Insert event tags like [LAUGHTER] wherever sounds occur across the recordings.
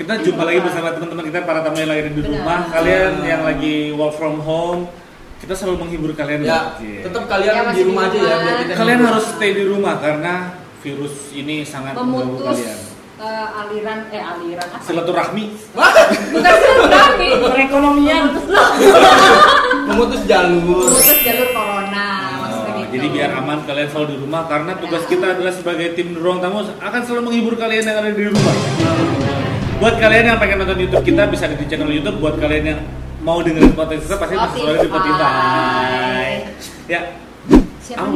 kita jumpa lagi. Bersama teman-teman kita para tamu yang lagi di Benar. rumah. Kalian yang lagi work from home Kita selalu menghibur kalian Ya, tetap kalian Ya, di rumah aja ya rumah. biar kita Kalian harus stay di rumah karena virus ini sangat mengganggu Memutus kalian eh, aliran eh aliran apa? Silaturahmi Bukan silaturahmi. Perekonomian. [LAUGHS] Memutus jalur. Memutus jalur corona maksudnya Oh, gitu. Jadi biar aman kalian selalu di rumah karena tugas kita adalah sebagai tim ruang tamu akan selalu menghibur kalian yang ada di rumah. Buat kalian yang pengen nonton YouTube kita bisa di channel YouTube. Buat kalian yang mau dengerin podcast kita pasti bisa selalu di Spotify. Ya, Siapa?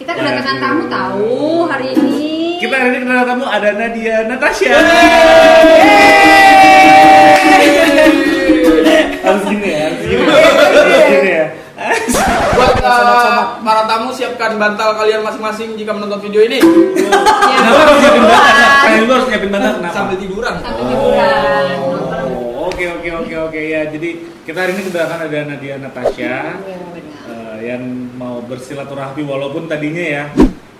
Kita kedatangan tamu tahu hari ini. Kita hari ini kedatangan tamu ada Nadia Natasha. harus gini ya, harus gini. Harus gini ya. Buat uh, para tamu siapkan bantal kalian masing-masing jika menonton video ini Ya, Kenapa harus nyiapin bantal? Kalian harus nyiapin bantal kenapa? sambil tiduran. Sambil hiburan. nonton. Oh, oke oke oke oke ya. Jadi kita hari ini kedatangan ada Nadia Natasha Iya, yang mau bersilaturahmi walaupun tadinya ya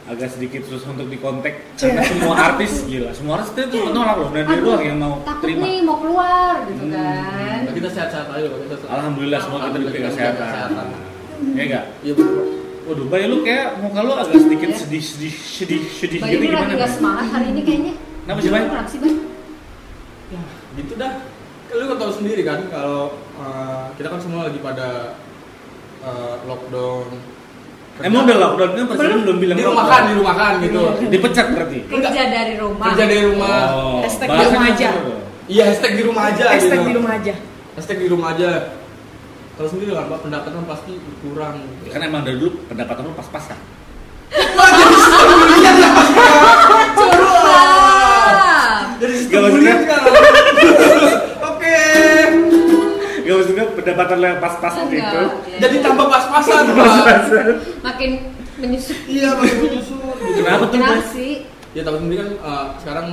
agak sedikit susah untuk dikontak karena semua artis gila semua artis itu menolak loh dan dia doang yang mau takut terima nih mau keluar gitu Hmm. kan. Nah, kita sehat-sehat aja loh kita. alhamdulillah semua kita diberi kesehatan kesehatan. ya enggak Iya betul. waduh bay lu kayak muka lu agak sedikit Iya. sedih sedih sedih sedih gitu gimana Bay? semangat hari ini kayaknya. Kenapa sih, Bay? Kenapa sih, Bay? Ya, gitu dah. Lu kan tahu sendiri kan kalau uh, kita kan semua lagi pada uh, lockdown. emang udah lockdown kan presiden belum bilang di rumah kan, di rumah kan gitu. dipecat berarti Kerja dari rumah. Kerja dari rumah. oh Hashtag di rumah aja. gitu. Iya, hashtag di rumah aja Hashtag gitu. di rumah aja. Hashtag di rumah aja. Kalau sendiri kan Pak, pendapatan pasti berkurang. Ya kan emang dari dulu pendapatan lu pas-pasan. Dari Gak sistem maksudnya? bulian kan. Gak maksudnya pendapatan lo yang pas-pasan itu ya. Jadi tambah pas-pasan. Pas-pasan makin menyusut. Iya, makin menyusut. Kenapa tuh? Kenapa sih? Ya tahu sendiri kan eh, sekarang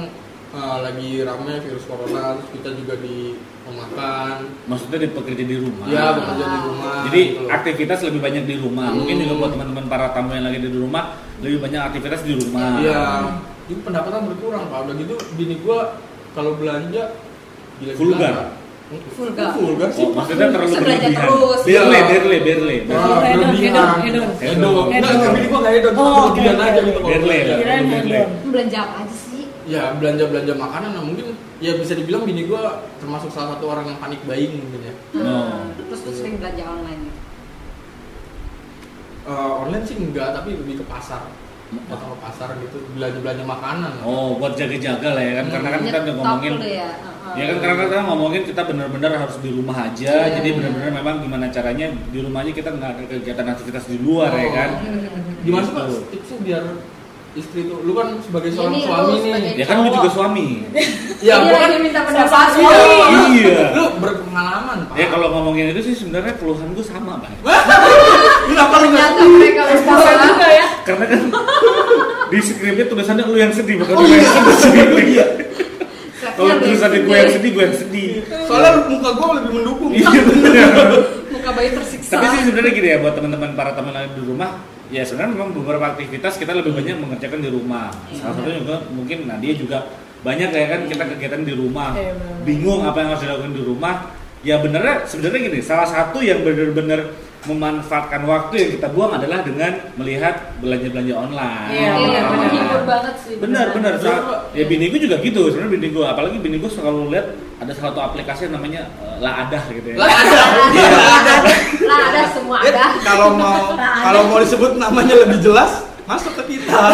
eh, lagi rame virus corona, terus kita juga di memakan. Maksudnya di pekerja di rumah Ya, bekerja di rumah. Jadi gitu aktivitas lebih banyak di rumah Mungkin Hmm. juga buat teman-teman para tamu yang lagi di rumah Lebih banyak aktivitas di rumah Iya. Jadi pendapatan berkurang, Pak. Udah gitu bini gua kalau belanja gila-gilaan, Vulgar. Vulgar. Vulgar sih. Oh, maksudnya terlalu berlebihan terus. Berle, berle, berle Hedon, berlebihan. hedon, hedon. Hedon. Bini gua enggak hedon, Oh, berlebihan aja gitu kalau Berle, berle. Belanja apa aja sih? Ya belanja-belanja makanan nah mungkin ya bisa dibilang bini gua termasuk salah satu orang yang panik buying mungkin ya. Oh. Terus tuh sering belanja online gitu. Eh, online sih enggak tapi lebih ke pasar. Datang ke pasar gitu belanja-belanja makanan. Oh, buat jaga-jaga lah ya kan Karena kan kita udah ngomongin ya. Ya kan karena kita ngomongin kita benar-benar harus di rumah aja Iya. Jadi benar-benar memang gimana caranya di rumah aja kita nggak ada kegiatan aktivitas di luar ya kan Gimana sih Pak Gitu. tipsnya biar istri tuh lu kan sebagai Ini seorang lu suami nih. sebagai- Ya kan lu juga suami Ya, [LAUGHS] Iya, gua kan minta pendapat suami. suami. Iya lu berpengalaman, Pak. Ya kalau ngomongin itu sih sebenarnya keluhan gue sama bang [LAUGHS] Kenapa lu enggak Ternyata mereka berdua. juga ya. Karena kan di skripnya tulisannya lu yang sedih bukan lu yang sedih Kalau tulisannya gue yang sedih gue yang sedih Soalnya muka gua lebih mendukung. Iya [LAUGHS] Muka bayi tersiksa. Tapi sih sebenarnya gini ya buat teman-teman para teman di rumah ya sebenarnya memang beberapa aktivitas kita lebih banyak mengerjakan di rumah. Salah satunya juga mungkin Nadia juga banyak ya kan kita kegiatan di rumah. Iya. Bingung apa yang harus dilakukan di rumah. Ya benernya sebenarnya gini, salah satu yang benar-benar memanfaatkan waktu yang kita buang adalah dengan melihat belanja-belanja online. Iya, Iya, benar, benar. menghibur banget sih. Benar, benar. Benar, Sa- Pak. Ya bini gue juga gitu. Sebenarnya bini gue, apalagi bini gue selalu lihat ada salah satu aplikasi yang namanya eh, Laadah gitu ya. Lah ada. [LAUGHS] Iya. Lah ada semua Ya, ada. kalau mau [LAUGHS] kalau mau disebut namanya lebih jelas masuk ke kita. Lah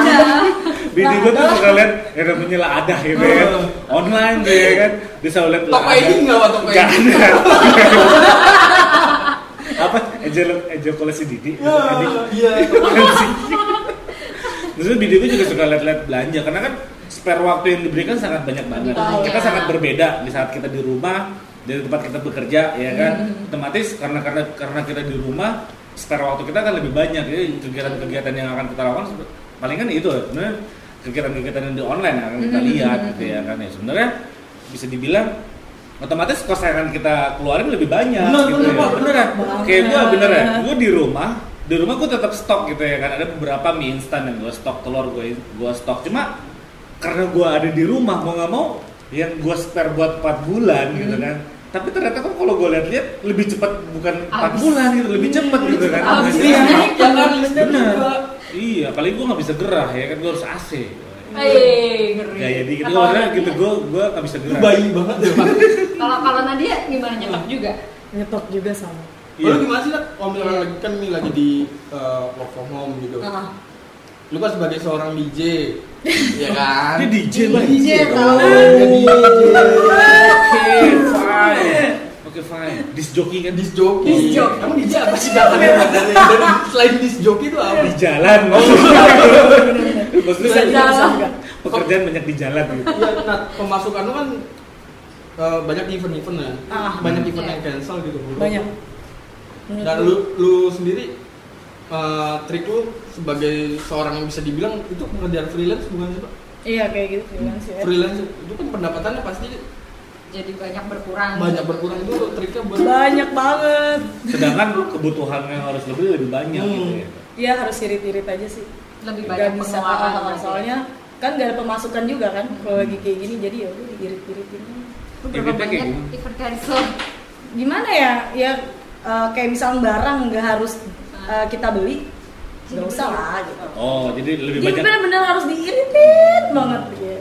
ada. [LAUGHS] Bini gue tuh suka lihat yang namanya Laadah gitu ya kan. Online gitu ya kan. Dia selalu lihat Toko Laadah. ini toko Nggak ini. Apa? Angel Angel Kolesi Didi. Iya. [LAUGHS] Terus bini gue juga suka lihat-lihat belanja karena kan spare waktu yang diberikan sangat banyak banget. Kita sangat berbeda di saat kita di rumah dari tempat kita bekerja ya kan. Hmm. Otomatis karena karena karena kita di rumah spare waktu kita kan lebih banyak. Jadi kegiatan-kegiatan yang akan kita lakukan palingan itu sebenarnya kegiatan-kegiatan yang di online akan kita Mhm. lihat gitu ya kan ya sebenarnya bisa dibilang otomatis kos kita keluarin lebih banyak Bener, gitu bener, ya. Pak, bener ya gue bener ya gue di rumah di rumah gue tetap stok gitu ya kan ada beberapa mie instan yang gue stok telur gue gue stok cuma karena gue ada di rumah mau nggak mau yang gue spare buat 4 bulan gitu Hmm. kan tapi ternyata kan kalau gue lihat-lihat lebih cepat bukan 4 Habis. bulan gitu lebih cepat gitu kan Habis. Hasilnya. Iya, jangan listrik Bener. juga. iya apalagi gue nggak bisa gerah ya kan gue harus AC Eh, ngeri. gaya dikit gue maksudnya gitu gue gue nggak bisa Lu gerah bayi banget ya, Pak. Kalau kalau Nadia gimana nyetok juga? nyetok juga sama Iya. Lu gimana sih, Nat? Kalau misalkan lagi kan nih lagi di uh, work from home gitu. Ah. Lu kan sebagai seorang DJ, [LAUGHS] ya kan? Dia DJ, Bang. DJ, tahu. Oke, fine. Oke, fine. Disc jockey kan Disc jockey. Disc jockey. Emang DJ apa sih dari, dari, [LAUGHS] selain disc jockey itu apa? di jalan. [LAUGHS] Maksudnya Di jalan. pekerjaan banyak di jalan gitu. Iya, nah pemasukan lu kan uh, banyak event-event ya. Ah. banyak event Iya. yang cancel gitu. banyak Dan Menurut lu lu sendiri uh, trik lu sebagai seorang yang bisa dibilang itu pekerjaan freelance bukan sih, Pak? iya kayak gitu freelance ya Freelance itu kan pendapatannya pasti Jadi banyak berkurang. banyak berkurang itu triknya buat banyak banget Sedangkan kebutuhan yang harus lebih lebih banyak Hmm. gitu ya. Iya harus irit-irit aja sih Lebih Gak banyak bisa pengeluaran lagi. soalnya kan gak ada pemasukan juga kan kalau lagi kayak gini jadi ya udah. Lu berapa banyak gimana? event cancel? gimana ya ya eh, kayak misalnya barang nggak harus eh, kita beli nggak usah lah gitu Oh, jadi lebih jadi banyak. bener-bener harus diiritin banget gitu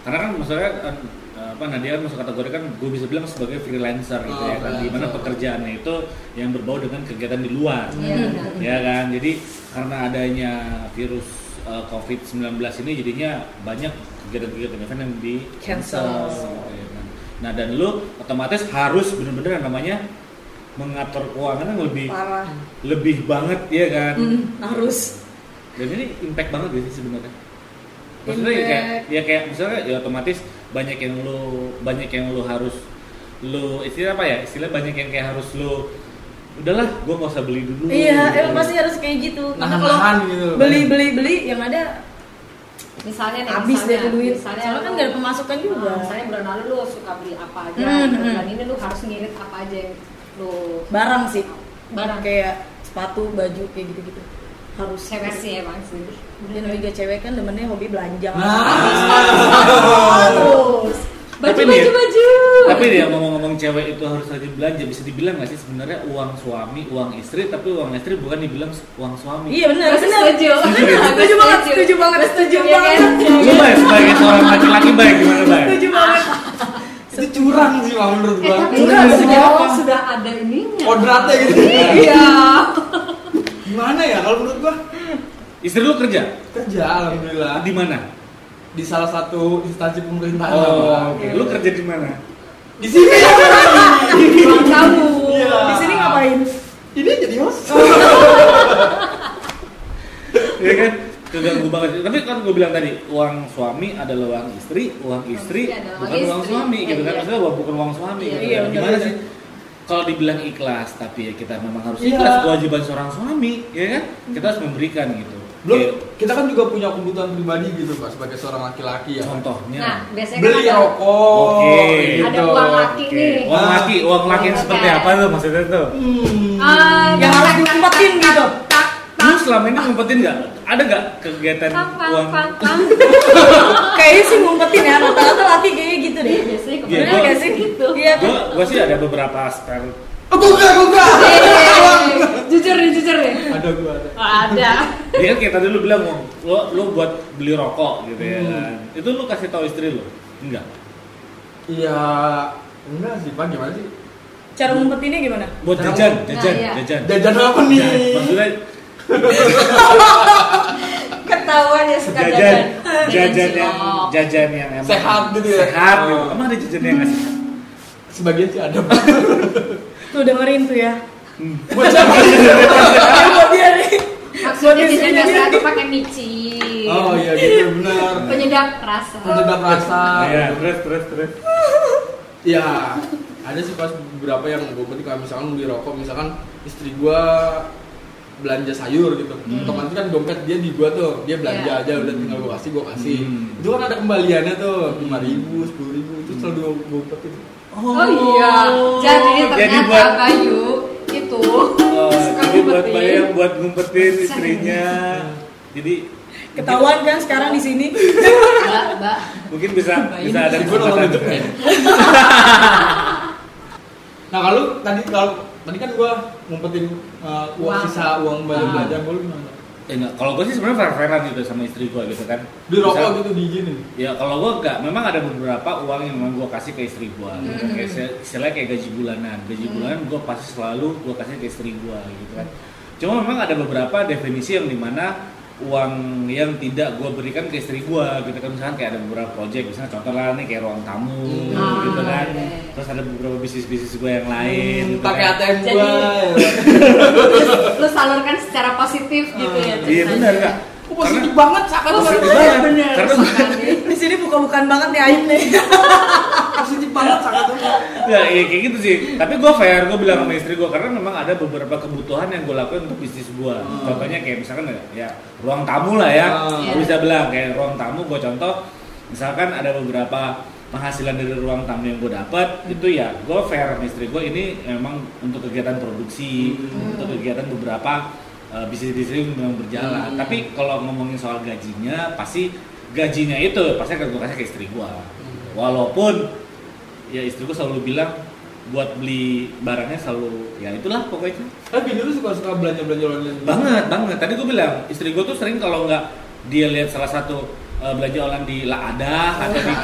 Karena kan maksudnya kan, apa Nadia kan masuk kategori kan gue bisa bilang sebagai freelancer gitu Oh, ya kan di mana freelancer. pekerjaannya itu yang berbau dengan kegiatan di luar. Iya benar. ya kan jadi karena adanya virus uh, COVID-19 ini jadinya banyak kegiatan-kegiatan event yang di Cancel. nah dan lu otomatis harus bener-bener namanya mengatur keuangan yang lebih parah. lebih banget ya kan? Hmm, harus. Dan ini impact banget gitu sih sebenarnya? Maksudnya ya kayak ya kayak misalnya ya otomatis banyak yang lu banyak yang lu harus lu istilah apa ya? Istilah banyak yang kayak harus lu udahlah gua nggak usah beli dulu iya gitu. emang pasti harus kayak gitu karena kalau nahan-nahan gitu. beli beli beli yang ada Misalnya nih, habis deh tuh duit Misalnya soalnya kan gak ada pemasukan juga Ah, misalnya bulan lalu lu suka beli apa aja, Hmm, dan hmm. bulan ini lu harus ngirit apa aja yang lu barang sih Barang. kayak sepatu baju kayak gitu gitu harus cewek sih emang sih. dia namanya cewek kan demennya hobi belanja Nah. terus Baju Tapi baju nih- baju. Tapi dia ngomong-ngomong cewek itu harus rajin belanja bisa dibilang nggak sih sebenarnya uang suami, uang istri, tapi uang istri bukan dibilang uang suami. iya benar benar setuju. setuju banget setuju banget setuju Iya kan? banget Lu baik sebagai seorang laki-laki baik gimana baik? setuju banget itu curang sih Bang, menurut Eh gua. sudah setuju apa? sudah ada ininya. Kodratnya gitu. Iya. Gimana ya kalau menurut gua? Istri lu kerja Kerja alhamdulillah di mana? Di salah satu instansi pemerintahan. Oh, Bang. oke. Lu kerja di mana? Di sini. Ruang tamu. Iya. di sini ngapain Ini jadi host. Iya kan? Keganggu banget. Tapi kan gue bilang tadi uang suami adalah uang istri, uang istri istri adalah bukan uang uang istri. suami gitu kan? Iya. Maksudnya uang- bukan uang suami. Iya, gitu iya, kan? Gimana sih? Kalau dibilang ikhlas, tapi ya kita memang harus Iya. ikhlas kewajiban seorang suami, ya kan? Kita harus memberikan gitu. Belum, Kayak kita kan juga punya kebutuhan pribadi gitu Pak sebagai seorang laki-laki ya. contohnya. Nah, biasanya Beli kan ada, rokok. Oke. gitu. ada uang laki Oke. nih. Uang laki, uang laki yang Oke. seperti apa tuh maksudnya tuh? Hmm. Ah, Yang harus diumpetin gitu. Tak, Lu selama ini ngumpetin nggak? Ada nggak kegiatan pang, pang, uang? [LAUGHS] kayaknya sih ngumpetin ya rata-rata laki kayaknya gitu deh Biasanya Iya, bener gua- gak sih gitu. iya Gua, gua sih ada beberapa spare. Oh, gua jujur nih, jujur nih. Ada gua ada. Oh, ada. [LAUGHS] Dia kan kayak tadi lu bilang lo lo buat beli rokok gitu ya Hmm. kan. Itu lu kasih tahu istri lu? Enggak. Iya, enggak sih Pak, gimana sih? cara ngumpetinnya gimana Buat Nah, jajan, nah, jajan, iya. jajan. Jajan apa nih? Jajan. Maksudnya [LAUGHS] Ketahuan ya suka jajan, jajan. jajan yang cilok. jajan yang emang Sehat gitu ya? Sehat gitu. Oh. Emang ada jajan yang nggak sehat? Sebagian sih ada. Tuh dengerin tuh ya Hmm. Buat siapa? Ya, buat dia nih Maksudnya dia. tuh pakai micin. Oh iya gitu benar. Penyedap rasa. Penyedap rasa. Iya, terus terus terus. Iya, ada sih pas beberapa yang gue penting kalau misalkan beli rokok, misalkan istri gua belanja sayur gitu Hmm. otomatis kan dompet dia di gua tuh dia belanja Iya. aja udah tinggal gua kasih gua kasih Hmm. itu kan ada kembaliannya tuh lima ribu sepuluh ribu itu selalu gua gua umpetin Oh iya. Jadi ternyata Jadi buat- Bayu itu Jadi buat bayang buat ngumpetin istrinya. Jadi Ketahuan kan sekarang di sini. Mbak, Mbak. mungkin bisa Mbak bisa ada kesempatan. [LAUGHS] Nah kalau tadi kalau tadi kan gua ngumpetin uh, uang Uang. sisa uang belanja belanja gua lu gimana Eh, enggak, kalau gue sih sebenarnya fair-fairan gitu sama istri gue gitu kan. di rokok Misal- gitu diizinin Ya kalau gue enggak, memang ada beberapa uang yang memang gue kasih ke istri gue. Gitu. Hmm. Kayak se- istilahnya kayak gaji bulanan. Gaji Hmm. bulanan gue pasti selalu gue kasih ke istri gue gitu kan. Cuma memang ada beberapa definisi yang di mana uang yang tidak gue berikan ke istri gue gitu kan misalkan kayak ada beberapa project misalnya contoh lah nih kayak ruang tamu Hmm. gitu kan oke. terus ada beberapa bisnis bisnis gue yang lain Hmm, gitu pakai kan. ATM gua ya. [LAUGHS] Lu salurkan secara positif gitu ya. iya benar kak Kok positif banget Positif banget bener. Karena-. [LAUGHS] Di sini buka-bukaan banget nih Aib nih. [LAUGHS] positif banget sakit Ya, iya kayak gitu sih. Tapi gue fair, gue bilang sama istri gue karena memang ada beberapa kebutuhan yang gue lakuin untuk bisnis gue. Hmm. Contohnya kayak misalkan ya, ya ruang tamu lah ya. Hmm. Gue bisa bilang kayak ruang tamu gue contoh. Misalkan ada beberapa penghasilan dari ruang tamu yang gue dapat itu ya gue fair sama istri gue ini memang untuk kegiatan produksi Hmm. untuk kegiatan beberapa uh, bisnis-bisnis yang memang berjalan. Hmm. tapi kalau ngomongin soal gajinya pasti gajinya itu pasti akan gue kasih ke istri gue walaupun ya istriku selalu bilang buat beli barangnya selalu ya itulah pokoknya. Tapi bini lu suka suka belanja belanja online banget banget. Tadi gue bilang istri gue tuh sering kalau nggak dia lihat salah satu uh, belanja online di Laada atau di.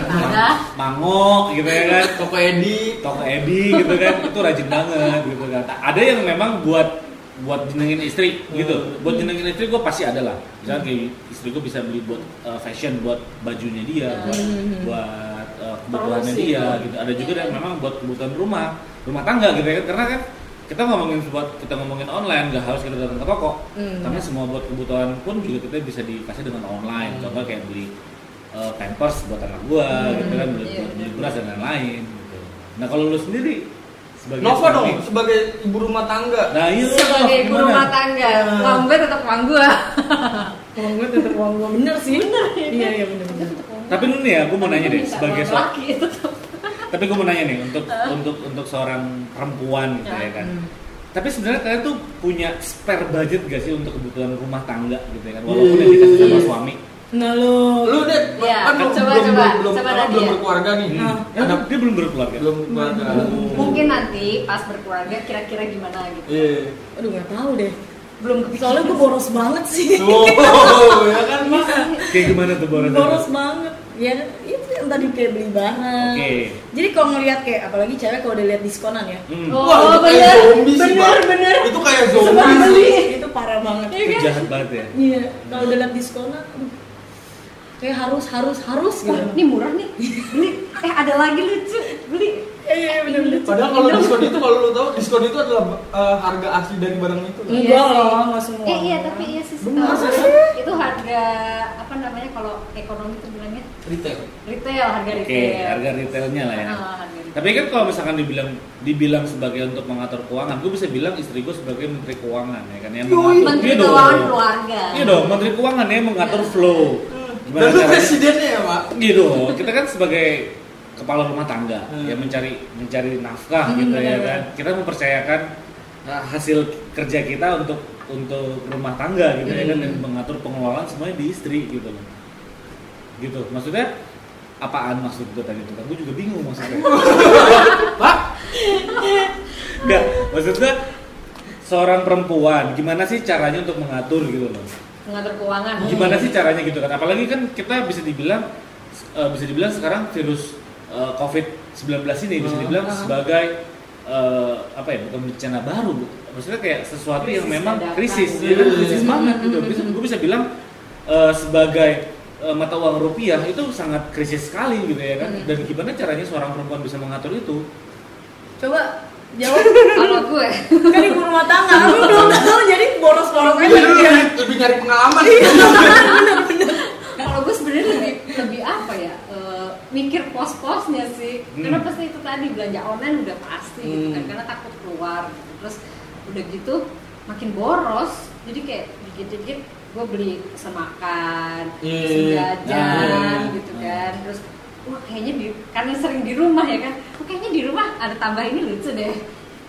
Mango gitu ya kan. Toko Edi. Toko Edi gitu kan. Itu rajin banget gitu kan. Ada yang memang buat buat jenengin istri gitu. Hmm. buat jenengin istri gue pasti ada lah. Misalnya kayak istri gue bisa beli buat uh, fashion buat bajunya dia buat buat uh, kebutuhannya Promosi. dia gitu. Ada juga yang memang buat kebutuhan rumah rumah tangga gitu ya. Kan karena kan kita ngomongin buat kita ngomongin online nggak harus kita datang ke toko. Hmm. karena semua buat kebutuhan pun juga kita bisa dikasih dengan online. Contoh kayak beli uh, pampers buat anak gua gitu kan beli, buat beli beras dan lain-lain gitu. nah kalau lu sendiri sebagai Nova suami- dong sebagai ibu rumah tangga nah iya Sebagai ibu gimana? rumah tangga, uang gue tetap uang gue. Uang gue tetap uang gue bener sih. Bener. Iya iya bener bener. tapi lu nih ya gue mau nanya deh sebagai seorang laki tapi gue mau nanya nih untuk untuk untuk seorang perempuan gitu ya kan Hmm. tapi sebenarnya kalian tuh punya spare budget gak sih untuk kebutuhan rumah tangga gitu ya kan walaupun yang dikasih sama Iya. suami Nah lu. lu deh Iya, kan lu coba, belum coba, belum belum, coba apa, Nadia. belum berkeluarga nih Hmm. ada Ada dia belum berkeluarga. belum berkeluarga Hmm. Mungkin nanti pas berkeluarga kira-kira gimana gitu. iya Aduh nggak tahu deh. Belum kepikiran. Soalnya gue boros banget sih. [LAUGHS] oh ya kan mas Kayak gimana tuh boros? boros banget. Ya itu yang tadi kayak beli barang. Oke. Jadi kalau ngeliat kayak apalagi cewek kalau udah lihat diskonan ya. Hmm. Oh, Wah, itu kayak bener, zombie sih, bener, itu kayak Sebab zombie beli. sih [LAUGHS] itu parah banget. Iya Itu kan? jahat banget ya. Iya, kalau udah lihat diskonan aduh, kayak harus harus harus gitu. Wah, ini murah nih. Beli. Eh, ada lagi lucu. Beli. Iya iya bener bener. padahal kalau diskon itu kalau lu tahu diskon itu adalah eh, harga asli dari barang itu Iya Enggak sih. lah, nggak semua. Eh iya tapi iya sih setahu gue itu harga apa namanya kalau ekonomi itu bilangnya retail retail harga Oke, retail. harga retailnya lah ya. Ah, harga retail. Tapi kan kalau misalkan dibilang dibilang sebagai untuk mengatur keuangan, gue bisa bilang istri gue sebagai menteri keuangan ya kan yang mengatur. Menteri Iya. Keuangan Keluarga. Iya dong, menteri keuangan ya mengatur flow. Dan lu presidennya ya pak Gitu, kita kan sebagai kepala rumah tangga Hmm. ya mencari mencari nafkah Hmm, gitu ya kan. Kita mempercayakan uh, hasil kerja kita untuk untuk rumah tangga gitu ya kan dan mengatur pengelolaan semuanya di istri gitu loh. Gitu. Maksudnya apaan maksud gue tadi itu kan? Gue juga bingung maksudnya. [LAUGHS] pak Enggak, maksudnya seorang perempuan gimana sih caranya untuk mengatur gitu loh. Mengatur keuangan. Gimana sih caranya gitu kan? Apalagi kan kita bisa dibilang eh, bisa dibilang sekarang virus eh, COVID-19 ini bisa dibilang Ah. sebagai eh, apa ya? Bukan bencana baru. Maksudnya kayak sesuatu yang Krisis memang dadakan. krisis, Iya. ya kan? krisis banget gitu. Bisa, gue bisa bilang eh, sebagai eh, mata uang rupiah itu sangat krisis sekali gitu ya kan. Hmm. Dan gimana caranya seorang perempuan bisa mengatur itu? Coba jawab. Kalau gue kan ibu rumah tangga, aku belum tahu jadi boros-boros aja. Jadi lu dia. lebih, lebih nyari pengalaman kalau gue sebenarnya lebih lebih apa ya eh, mikir pos-posnya sih Hmm. karena pasti itu tadi belanja online udah pasti gitu kan Hmm. karena takut keluar gitu. terus udah gitu makin boros jadi kayak dikit-dikit gue beli semakan Iya. sejajan Nah. gitu kan terus wah kayaknya di karena sering di rumah ya kan kayaknya di rumah ada tambah ini lucu deh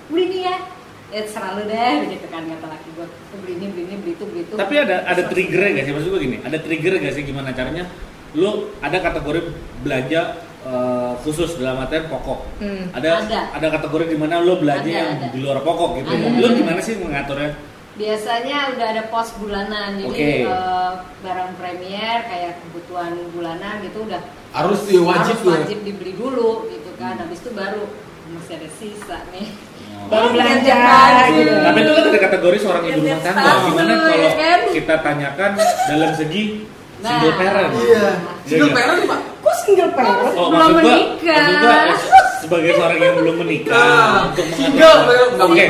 beli ini ya ya selalu deh begitu kan kata laki gue beli ini beli ini beli itu beli itu Tapi ada ada triggernya gak sih? Maksud gue gini, ada trigger gak sih gimana caranya? Lu ada kategori belanja eh, khusus dalam artian pokok. Hmm. Ada, Ada. ada kategori di mana lu belanja Ada, yang ada. di luar pokok gitu. Ada. Lu gimana sih mengaturnya? Biasanya udah ada pos bulanan jadi Oke. eh, barang premier kayak kebutuhan bulanan gitu udah Harus di- wajib harus tuh ya? wajib dibeli dulu gitu kan habis itu baru masih ada sisa nih Baru Oh, belanja, baju. gitu. Tapi itu kan ada kategori seorang ibu rumah tangga. Gimana ya kalau kan? kita tanyakan dalam segi Nah. single parent? Iya. Single Iya. parent pak. Kok single parent? Oh, Belum maksud gua, menikah. maksud gua, sebagai seorang yang belum menikah Nah, untuk single, nggak Oke,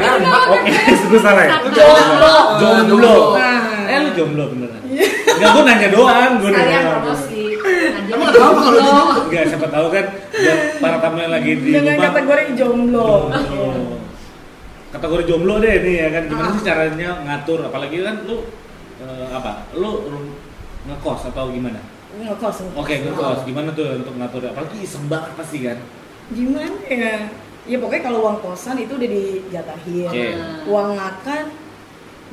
oke, gue salah ya? Jomblo. Jomblo. Nah. Eh lu jomblo beneran? Enggak, gue nanya doang, gue nanya. doang. promosi Nah, Emang jadi kenapa kalau jomblo. Enggak, siapa tahu kan buat para tamu yang lagi di Dengan rumah. kategori jomblo. Kategori jomblo deh nih ya kan. Gimana Ah. sih caranya ngatur apalagi kan lu eh, apa? Lu ngekos atau gimana? Ngekos. ngekos. Oke, ngekos. Gimana tuh untuk ngatur? Apalagi iseng banget pasti kan. Gimana ya? Ya pokoknya kalau uang kosan itu udah dijatahin. Oke. Uang makan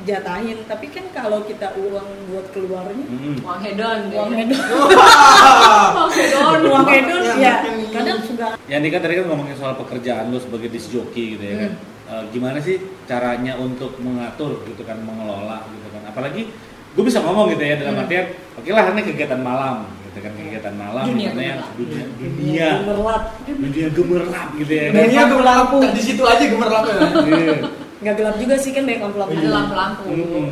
jatahin. Tapi kan kalau kita uang buat keluarnya, Mm-mm. [LAUGHS] uang hedon uang hedon, uang hedon uang hedon Yang ya kadang suka Ya ini kan tadi kan ngomongin soal pekerjaan lu sebagai disc jockey gitu ya kan. Eh, gimana sih caranya untuk mengatur gitu kan, mengelola gitu kan. Apalagi gue bisa ngomong gitu ya dalam Hmm. artian, oke lah ini kegiatan malam gitu kan kegiatan malam Dunia gemerlap. dunia dunia gemerlap. dunia gemerlap gitu ya Dunia lampu. gemerlap. Di situ aja gemerlap ya. Iya. Nggak gelap juga sih kan banyak lampu-lampu. ada lampu-lampu.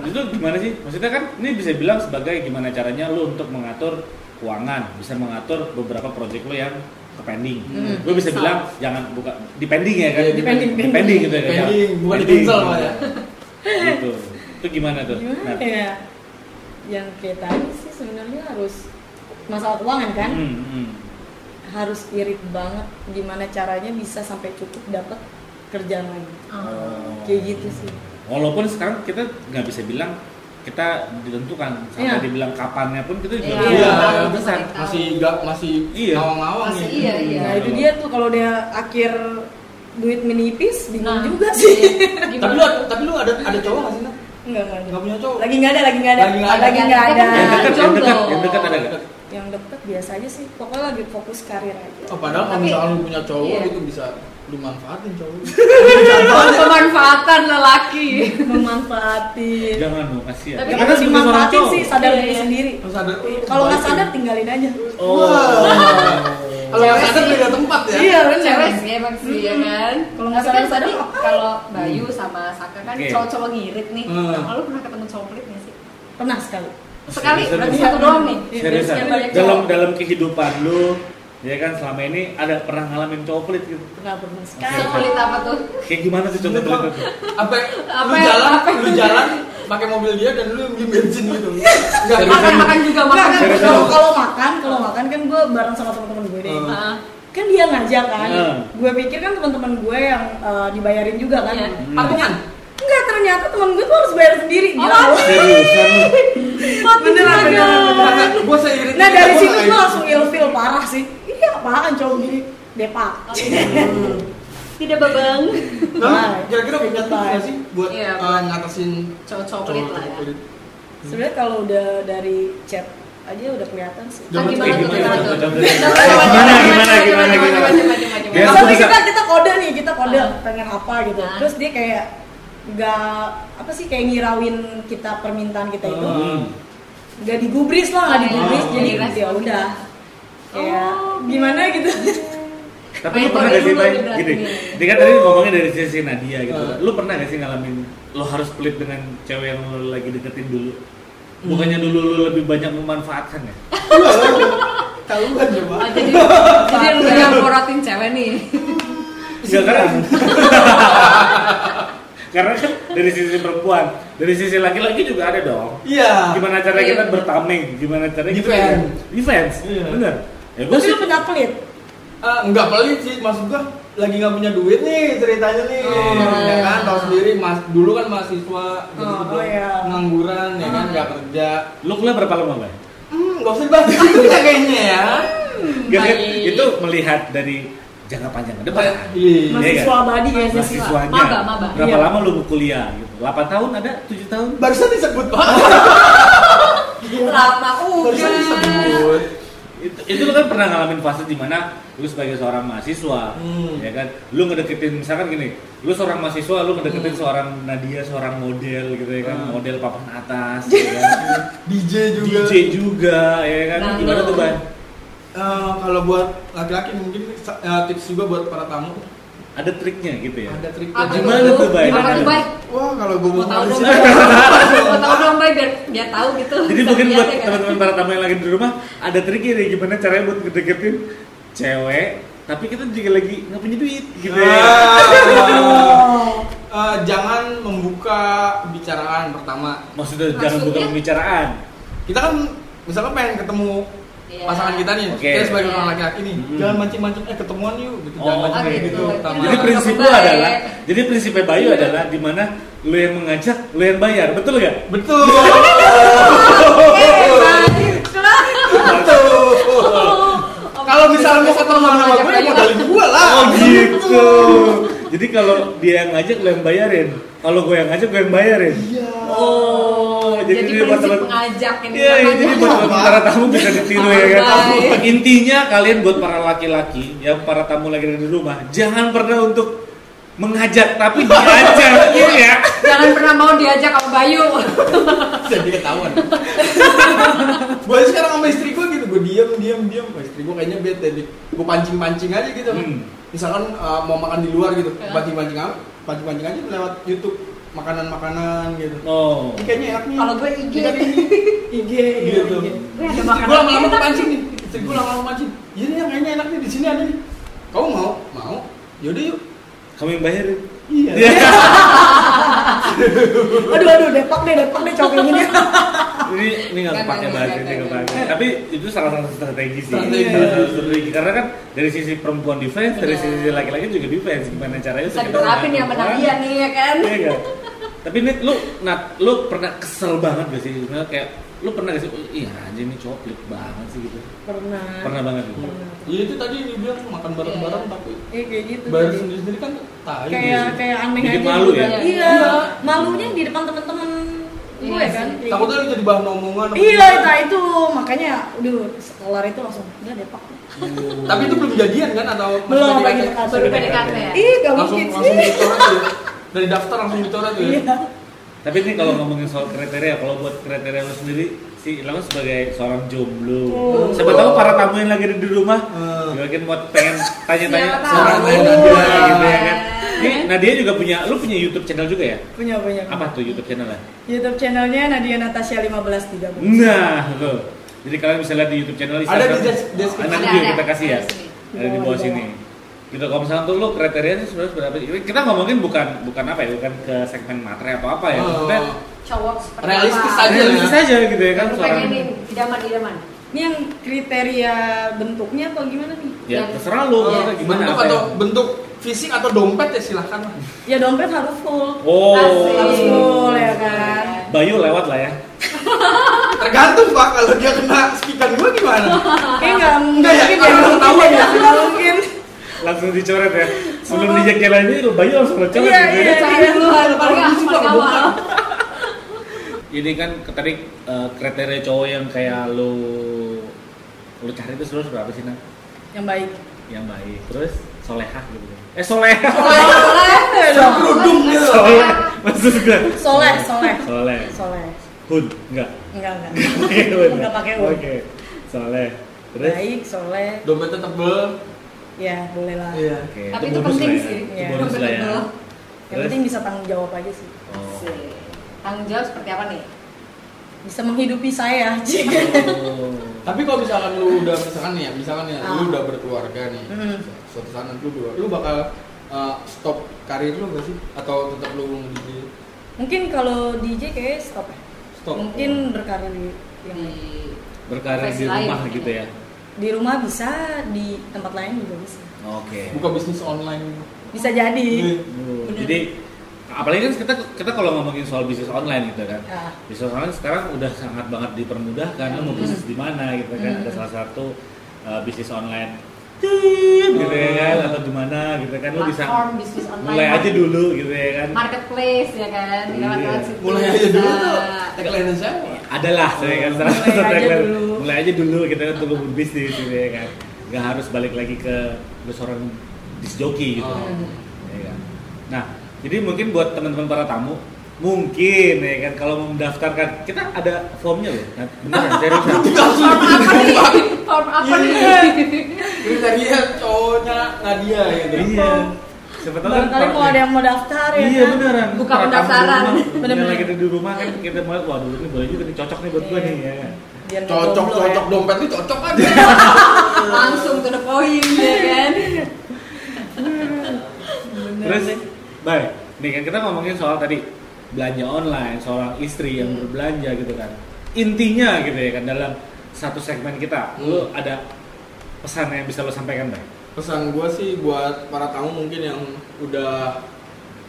Itu gimana sih? Maksudnya kan ini bisa bilang sebagai gimana caranya lu untuk mengatur keuangan, bisa mengatur beberapa proyek lu yang ke pending. Hmm. Gue bisa bilang jangan buka di pending ya kan? Iya, di pending, Di pending gitu ya. kan? Pending, bukan di cancel ya. Gitu. Itu gimana tuh? Gimana Nah. ya? Yang kayak tadi sih sebenarnya harus masalah keuangan kan, Hmm, hmm. harus irit banget gimana caranya bisa sampai cukup dapat kerjaan lagi. Oh. Kayak gitu sih. Walaupun sekarang kita nggak bisa bilang kita ditentukan sampai Iya. dibilang kapannya pun kita juga Iya, Iya, tahu. Masih gak masih Iya. ngawang-ngawang Masih nih. iya, iya. Nah itu dia tuh kalau dia akhir duit menipis bingung Nah, juga sih. iya. Tapi lu ada- tapi lu ada ada cowok nggak sih? Enggak enggak. Nggak punya cowok. Lagi nggak ada, lagi nggak ada, Lagi nggak ada. lagi nggak ada. Yang dekat, yang Jomblo. dekat, yang dekat ada nggak? Yang deket biasa aja sih. Pokoknya lagi fokus karir aja. Oh, padahal kalau Tapi- misalnya lu punya cowok iya. gitu bisa lu manfaatin cowok. [LAUGHS] pemanfaatan lelaki Memanfaatin. Jangan dong, kasihan. Tapi Karena Kita sebagai seorang dimanfaatin sih sadar Iya, diri iya. sendiri. Harus ada. Kalau nggak sadar tinggalin aja. Oh. Kalau nggak sadar beda tempat ya. Iya benar. cewek sih emang sih ya kan Kalau nggak Tapi kan sadar-sadar, tadi apa? kalau Bayu sama Saka kan cowok-cowok ngirit nih Hmm. Nah, lu pernah ketemu cowok pelit nggak sih Pernah sekali. Sekali berarti satu doang nih banyak dalam dalam kehidupan lu ya kan selama ini ada pernah ngalamin cowok pelit gitu Pernah pernah sekali. sepelit apa tuh kayak gimana sih contoh pelit itu Apa Apa lu yang- jalan, apa yang- lu jalan pakai mobil dia dan lu beli bensin gitu. Enggak Seriusan? makan makan juga makan kalau makan, kalau makan kan gue bareng sama teman-teman gue deh. Hmm. Ah, Kan dia ngajak kan. Hmm. Gue pikir kan teman-teman gue yang eh, dibayarin juga kan. Iya. Hmm. Patungan. Enggak, ternyata teman gue tuh harus bayar sendiri. Oh, mati. mati Beneran, juga. beneran, beneran. Gue seiring. Nah dari situ gue langsung ilfil parah sih. Iya apaan cowok gini depak. tidak babang Nah, kira-kira punya tips Iya. sih buat Iya. uh, ngatasin cowok-cowok pelit lah ya? Sebenarnya kalau udah dari chat aja udah kelihatan sih. Ah, gimana kayak tuh gimana gimana contoh- Gimana, gimana, gimana, gimana? Ya, Misalnya bisa. kita kita kode nih, kita kode Ah. pengen apa gitu. Ah. Terus dia kayak nggak apa sih kayak ngirauin kita permintaan kita itu Hmm. nggak digubris lah nggak Oh, digubris iya. jadi Direspon ya udah kayak Oh, gimana gitu tapi lu pernah gak sih dibilangin. gini dia kan tadi ngomongnya dari sisi Nadia gitu Hmm. lu pernah gak sih ngalamin lu harus pelit dengan cewek yang lu lagi deketin dulu bukannya dulu lu lebih banyak memanfaatkan ya Tahuan coba. Ah, jadi jadi lu yang morotin cewek nih Enggak kan? [LAUGHS] [LAUGHS] Karena kan dari sisi perempuan, dari sisi laki-laki juga ada dong. Iya. Gimana cara Iya. kita bertameng? Gimana cara kita Defense. defense? Iya. Bener. Ya gue sih pernah pelit Eh, enggak pelit sih maksud gua lagi nggak punya duit nih ceritanya nih, Oh. ya kan tahu sendiri mas dulu kan mahasiswa jadi Oh, belum oh, iya. pengangguran ya kan Oh. nggak kerja. Lu kuliah berapa lama, Bay? Hmm, nggak usah dibahas [LAUGHS] itu ya kayaknya ya. Gak, itu melihat dari jangka panjang ke depan. Iya. Mahasiswa abadi ya sih. Mahasiswanya. Maba, maba. Berapa Iya. lama lu kuliah gitu? 8 tahun ada? 7 tahun? Barusan disebut [LAUGHS] pak. Lama Barusan udah. disebut. itu, itu lu kan pernah ngalamin fase di mana lu sebagai seorang mahasiswa Hmm. ya kan lu ngedeketin misalkan gini lu seorang mahasiswa lu ngedeketin Hmm. seorang Nadia seorang model gitu ya kan Hmm. model papan atas [LAUGHS] ya kan [LAUGHS] DJ juga. DJ juga ya kan Nah, gimana tuh ban Eh, kalau buat laki-laki mungkin eh, tips juga buat para tamu ada triknya gitu ya ada trik Apa Gimana tuh, Bay? Apa tuh, Bay? Wah kalau gue Mau tahu dong. Mau tahu dong, Bay, biar biar tahu gitu. jadi mungkin buat ya kan? teman-teman para tamu yang lagi di rumah ada triknya nih gimana caranya buat ngedeketin cewek tapi kita juga lagi nggak punya duit gitu ya Ah. Eh, jangan membuka pembicaraan pertama. maksudnya jangan buka pembicaraan Kita kan misalkan pengen ketemu Iya. pasangan kita nih, Oke. kita sebagai Iya. orang laki-laki nih, Hmm. jangan mancing-mancing, eh ketemuan yuk, gitu. Oh, jangan mancing kayak gitu. gitu. pertama. Jadi prinsip lu adalah, jadi prinsipnya Bayu adalah di mana lu yang mengajak, lu yang bayar, betul gak? betul. Kalau misalnya mau ketemu sama gue, ya modalin gue lah. Oh gitu. [LAUGHS] Jadi kalau dia yang ngajak, lu yang bayarin. Kalau gue yang ngajak, gue yang bayarin. Iya. Oh, jadi, Jadi dia buat prinsip teman. mengajak ini Iya, iya, jadi buat para tamu bisa ditiru ya kan. Intinya kalian buat para laki-laki yang para tamu lagi di rumah, jangan pernah untuk mengajak tapi diajak iya ya. [LAUGHS] Jangan pernah mau diajak sama Bayu. Jadi ketahuan. [LAUGHS] gue sekarang sama istri gue gitu, gue diam, diam, diam. Istri gue kayaknya bete nih. Gue pancing-pancing aja gitu. Hmm. Misalkan uh, mau makan di luar gitu, Ya. pancing-pancing apa? Pancing-pancing aja lewat YouTube makanan-makanan gitu. Oh. Ini kayaknya enak nih. Kalau gue IG. IG Gitu. Gue ada makanan gue lama-lama kepancing nih. Istri gue lama-lama mancing. Iya nih yang kayaknya enak nih di sini ada nih. Kamu mau? Mau? Yaudah yuk. Kamu yang bayarin. Iya. [LAUGHS] Aduh aduh depak deh depak deh cowok ini. ini ini nggak Nggak, pakai nggak, bahasa nggak, ini nggak pakai tapi itu salah satu strategi sih Strategi. Salah satu strategi karena kan dari sisi perempuan defense dari Iya. sisi laki-laki juga defense gimana caranya Bisa diterapin ya Nadia nih ya kan. Iya tapi Nit, lu Nat, lu pernah kesel banget gak sih kayak lu pernah gak sih "Oh, iya anjing ini cowok pelit banget sih gitu Pernah. pernah banget gitu Pernah. Iya itu tadi dibilang makan bareng-bareng Iya. tapi Iya kayak gitu. tadi. sendiri-sendiri kan tai. Kayak kayak aneh Bikin aja. malu gitu ya? Iya. Iya. Malunya di depan temen-temen Iya gue kan. Takutnya gitu. lu jadi bahan omongan. Iya itu itu makanya, aduh sekolah itu langsung enggak depak. [LAUGHS] Tapi itu belum jadian kan atau Belum lagi dekat. Baru PDKT ya. Ih gak mungkin langsung sih. ya. Dari daftar langsung dicoret tuh ya. Iya. tapi ini kalau ngomongin soal kriteria kalau buat kriteria lu sendiri si Ilham sebagai seorang jomblo Oh. siapa tahu para tamu yang lagi ada di rumah Hmm. mungkin mau pengen tanya-tanya seorang. Nadia gitu ya kan Eh. ini Nadia juga punya lu punya YouTube channel juga ya Punya punya. apa tuh YouTube channelnya YouTube channelnya Nadia Natasha 1530. Nah, tuh. Jadi kalian bisa lihat di YouTube channel Ada di des- deskripsi. Nanti juga kita kasih ya. Ada di bawah sini. Gitu kalau misalnya tuh lo kriterianya sebenarnya berapa? Kita ngomongin bukan bukan apa ya, bukan ke segmen materi atau apa ya. Maksudnya Oh. Cowok seperti Realistis apa? aja. realistis aja gitu ya kan seorang. pengenin idaman-idaman. Ini yang kriteria bentuknya atau gimana nih? Ya Yang- terserah lo, Oh, maksudnya gimana bentuk apa atau ya. bentuk fisik atau dompet ya silahkan lah. Ya dompet harus full. Oh, Asik. Harus full ya kan. Bayu lewat lah ya. Tergantung pak kalau dia kena speaker gue gimana? Kayak nggak Nggak ya, mungkin kalau nggak ketahuan mungkin ya. nggak mungkin. Langsung dicoret ya. Sebelum dijak jalan ini Bayu langsung dicoret Iya, gitu ya. iya. Paling Pak, awal. Ini kan tadi eh, kriteria cowok yang kayak lo lo cari itu sebenarnya berapa sih Nak? Yang baik. yang baik terus solehah gitu eh solehah Kerudung gitu. soleh maksud gue Soleh, soleh. soleh Soleh. hun enggak Enggak, enggak. Enggak pakai hun. oke soleh terus Baik, soleh. Dompetnya tebel. Ya, boleh lah. Iya. oke Tapi itu itu penting ya sih. itu Iya. bonus lah ya. Yang terus penting bisa tanggung jawab aja sih. oh. Asik. Tanggung jawab seperti apa nih? Bisa menghidupi saya. Oh. Tapi kalau misalkan lu udah misalkan nih ya, misalkan ya, Ah. lu udah berkeluarga nih, Hmm. suatu saat nanti lu, lu bakal uh, stop karir lu gak sih? Atau tetap lu nge-DJ? Mungkin kalau DJ kayak stop ya. Stop. Mungkin berkarir di yang berkarir di rumah gitu ya di rumah bisa di tempat lain juga bisa Oke. buka bisnis online bisa jadi Oh, Jadi apalagi kan kita kita kalau ngomongin soal bisnis online gitu kan. Ah. Bisnis online sekarang udah sangat banget dipermudahkan. Lo mau bisnis di mana gitu kan. Hmm. Ada salah satu uh, bisnis online Tit, gitu ya kan atau di mana gitu kan lo bisa bisnis online. mulai aja dulu gitu ya kan. Marketplace ya kan. Iya. Mulai aja dulu tuh tagline siapa Adalah saya kan salah Mulai satu aja tagline. dulu. mulai aja dulu kita kan untuk berbisnis gitu ya kan. Gak harus balik lagi ke seorang disc jockey gitu. Oh. Ya kan? Nah, jadi mungkin buat teman-teman para tamu mungkin ya kan kalau mau mendaftarkan kita ada formnya loh kan beneran [LAUGHS] serius Form apa nih? Form apa nih? Terus tadi ya cowoknya Nadia gitu iya siapa tahu kan mau ada yang mau daftar ya iya kan beneran Buka pendaftaran. [LAUGHS] Bener-bener. lagi di rumah kan kita mau waduh ini boleh juga nih cocok nih buat gue nih ya Biar nggak cocok cocok ya. dompet itu cocok aja [LAUGHS] Langsung to the point ya kan. Bener [LAUGHS] terus baik nih kan kita ngomongin soal tadi belanja online seorang istri yang berbelanja gitu kan intinya gitu ya kan dalam satu segmen kita lu Hmm. ada pesan yang bisa lo sampaikan baik pesan gue sih buat para tamu mungkin yang udah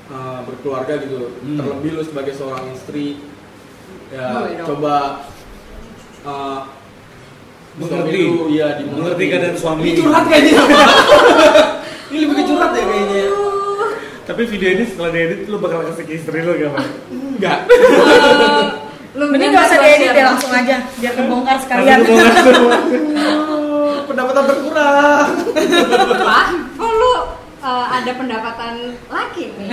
uh, berkeluarga gitu Hmm. terlebih lu sebagai seorang istri ya Oh, coba uh, Mengerti. lu, ya dimengerti keadaan suami. ini curhat kayaknya [LAUGHS] ini lebih ke curhat ya kayaknya Tapi video ini setelah diedit lu bakal kasih ke istri lu gak, Bang? enggak Lu Mending gak usah diedit deh langsung aja biar kebongkar sekalian. [LAUGHS] pendapatan berkurang Pak, kok lu uh, ada pendapatan laki nih?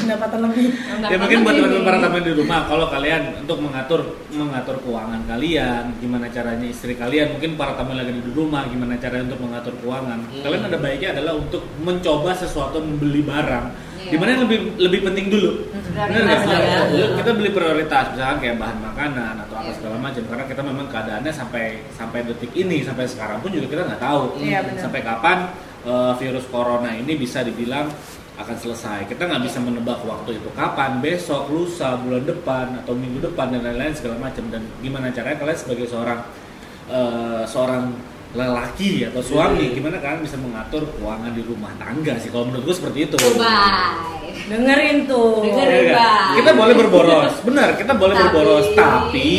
Pendapatan lebih. ya mungkin buat Pendapatan teman-teman para tamu di rumah kalau kalian untuk mengatur mengatur keuangan kalian gimana caranya istri kalian mungkin para tamu yang lagi di rumah gimana caranya untuk mengatur keuangan Hmm. kalian ada baiknya adalah untuk mencoba sesuatu membeli barang Iya. di mana yang lebih lebih penting dulu nggak? lah ya. Iya, kita beli prioritas misalkan kayak bahan makanan atau apa Iya. segala macam karena kita memang keadaannya sampai sampai detik ini sampai sekarang pun juga kita nggak tahu Iya, benar. sampai kapan eh, virus corona ini bisa dibilang akan selesai. Kita nggak bisa menebak waktu itu kapan, besok, lusa, bulan depan atau minggu depan dan lain-lain segala macam. Dan gimana caranya kalian sebagai seorang eh, seorang lelaki atau suami, Iya. gimana kalian bisa mengatur keuangan di rumah tangga sih? Kalau menurut gue seperti itu. Bye. Dengerin tuh. Dengerin. Ya. Kita boleh berboros, benar kita boleh Tapi- berboros, tapi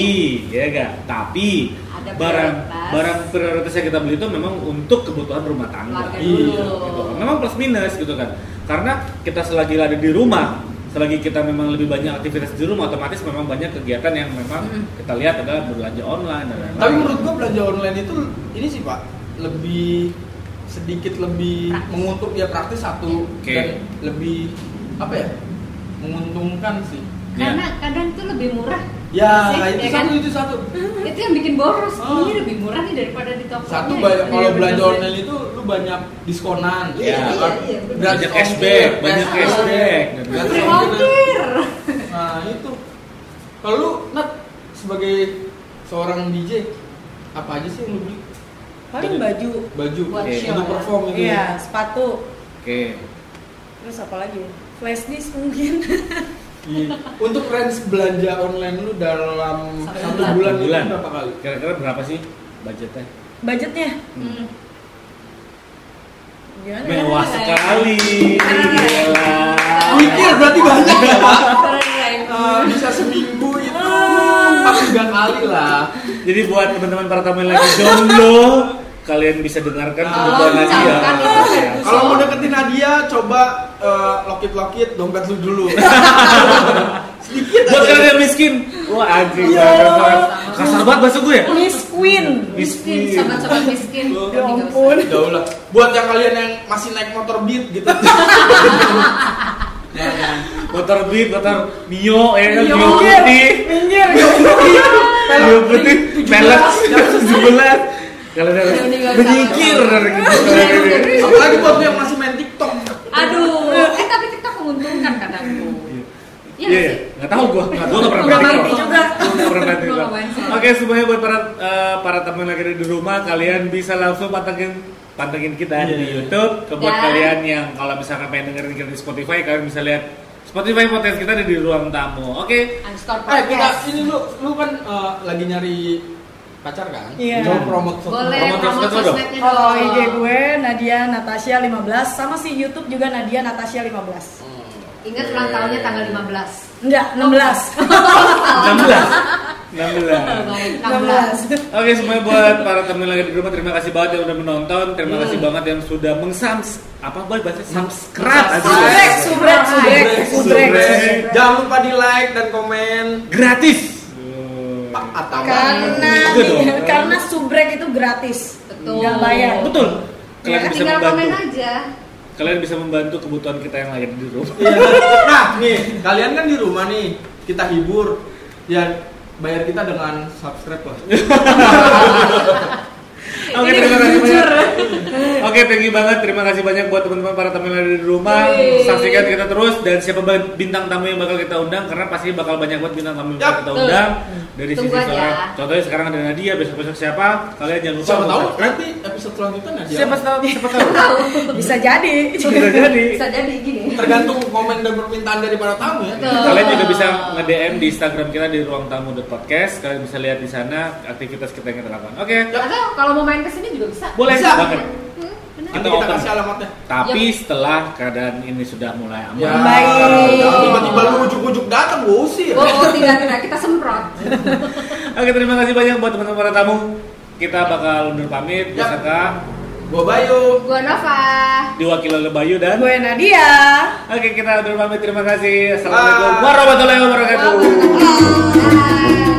ya gak? Tapi Ada barang prioritas. barang prioritas yang kita beli itu memang untuk kebutuhan rumah tangga. Iya, gitu kan. Memang plus minus gitu kan. Karena kita selagi ada di rumah, selagi kita memang lebih banyak aktivitas di rumah, otomatis memang banyak kegiatan yang memang Mm. kita lihat adalah berbelanja online dan lain-lain. tapi menurut gua belanja online itu ini sih pak lebih sedikit lebih Praktis. menguntung ya praktis satu Oke. dan lebih apa ya menguntungkan sih Karena kadang tuh lebih murah. Ya Sih, itu ya kan? satu itu satu [LAUGHS] Itu yang bikin boros. Oh. Ini lebih murah nih daripada di toko. satu banyak kalau Iya, belanja online itu lu banyak diskonan Iya, ya iya, kan? iya, Banyak cashback, banyak cashback. cashback. Gratis Free ongkir. nah itu kalau lu nat sebagai seorang DJ apa aja sih yang lu beli Paling baju. baju Buat show, untuk ya. perform itu Iya, sepatu. Oke. Terus apa lagi? Flash disk mungkin. [LAUGHS] Iya. Untuk range belanja online lu dalam Satu satu bulan. bulan, itu Bulan. berapa kali? Kira-kira berapa sih budgetnya? Budgetnya Hmm. gimana? Mewah sekali. Gila. Mikir berarti banyak ya pak. Bisa seminggu itu empat tiga kali lah. Jadi buat teman-teman para tamu yang lagi jomblo, kalian bisa dengarkan Ah, kebutuhan Nadia. Ya. Kalau mau deketin Nadia, coba eh, lokit-lokit dompet lu dulu. [LAUGHS] Sedikit Buat kalian yang miskin, wah anjing Iya. kasar banget. Kasar banget bahasa gue ya. Miss Queen. Miskin, sobat-sobat miskin. Oh, Ya ampun. Jauh lah. Buat yang kalian yang masih naik motor beat gitu. [LAUGHS] Motor beat, motor Mio, ya kan Mio. Mio putih, Minggir. Mio putih, pelek 17. Kalian harus Udah menyingkir dari kebutuhan ini. Apalagi buat yang masih main TikTok. Aduh, eh tapi TikTok menguntungkan kadang tuh. Iya Iya, nggak iya. tahu gua, nggak gua nggak pernah main TikTok. juga. Nggak pernah main TikTok. Oke, semuanya buat para eh, para teman yang lagi di rumah, kalian bisa langsung pantengin pantengin kita Iya. di YouTube. Ke buat Dan- kalian yang kalau misalkan pengen dengerin kita di Spotify, kalian bisa lihat Spotify podcast kita ada di ruang tamu. Oke, Unstore Eh kita ini lu lu kan eh, lagi nyari pacar kan? Iya. Coba promote Boleh Promote promote sosmed dong. sosmednya Kalau. IG gue Nadia Natasha 15 sama si YouTube juga Nadia Natasha 15. Hmm. Ingat ulang tahunnya tanggal 15. Enggak, 16. 16 16 Baik, 16. Oke semuanya buat para temen lagi di rumah terima kasih banget yang udah menonton terima kasih Hmm. banget yang sudah mengsams apa boy bahasa subscribe aja. Subrek, subrek, subrek, subrek. Subrek. Jangan lupa di like dan komen. gratis Pak atau Karena Itu dong. [LAUGHS] karena subrek itu gratis. Betul. Nggak bayar. betul kalian Ya, bisa Tinggal komen membantu aja. kalian bisa membantu kebutuhan kita yang lagi di rumah Iya. [LAUGHS] Nah, nih, kalian kan di rumah nih, kita hibur. Ya bayar kita dengan subscribe lah. [LAUGHS] Oke Ini terima kasih banyak. [LAUGHS] Oke thank you banget terima kasih banyak buat teman-teman para teman yang ada di rumah. Saksikan kita terus dan siapa bintang tamu yang bakal kita undang karena pasti bakal banyak banget bintang tamu yang bakal kita undang dari Tunggu sisi seorang. Contohnya sekarang ada Nadia besok besok siapa? Kalian jangan lupa. Siapa tahu untuk- nanti episode selanjutnya Nadia. [LAUGHS] Siapa tahu siapa tahu. Bisa jadi. Bisa jadi. Bisa jadi gini. Tergantung komen dan permintaan dari para tamu ya. Kalian juga bisa nge-DM di Instagram kita di ruang tamu podcast. Kalian bisa lihat di sana aktivitas kita yang kita lakukan. Oke. Atau kalau mau main ke sini juga bisa. Boleh Bisa. banget. Hmm, benar. Kita kita kasih alamatnya. Tapi setelah keadaan ini sudah mulai aman. Ya, Baik. tiba-tiba lu ujuk-ujuk datang, gue usir. Oh, oh, tidak tidak kita semprot. [LAUGHS] Oke, terima kasih banyak buat teman-teman para tamu. Kita bakal undur pamit Ya. beserta Gua Bayu. Gua Nova. diwakili oleh Bayu dan Gue Nadia. Oke, kita undur pamit. Terima kasih. Assalamualaikum warahmatullahi wabarakatuh. Bye.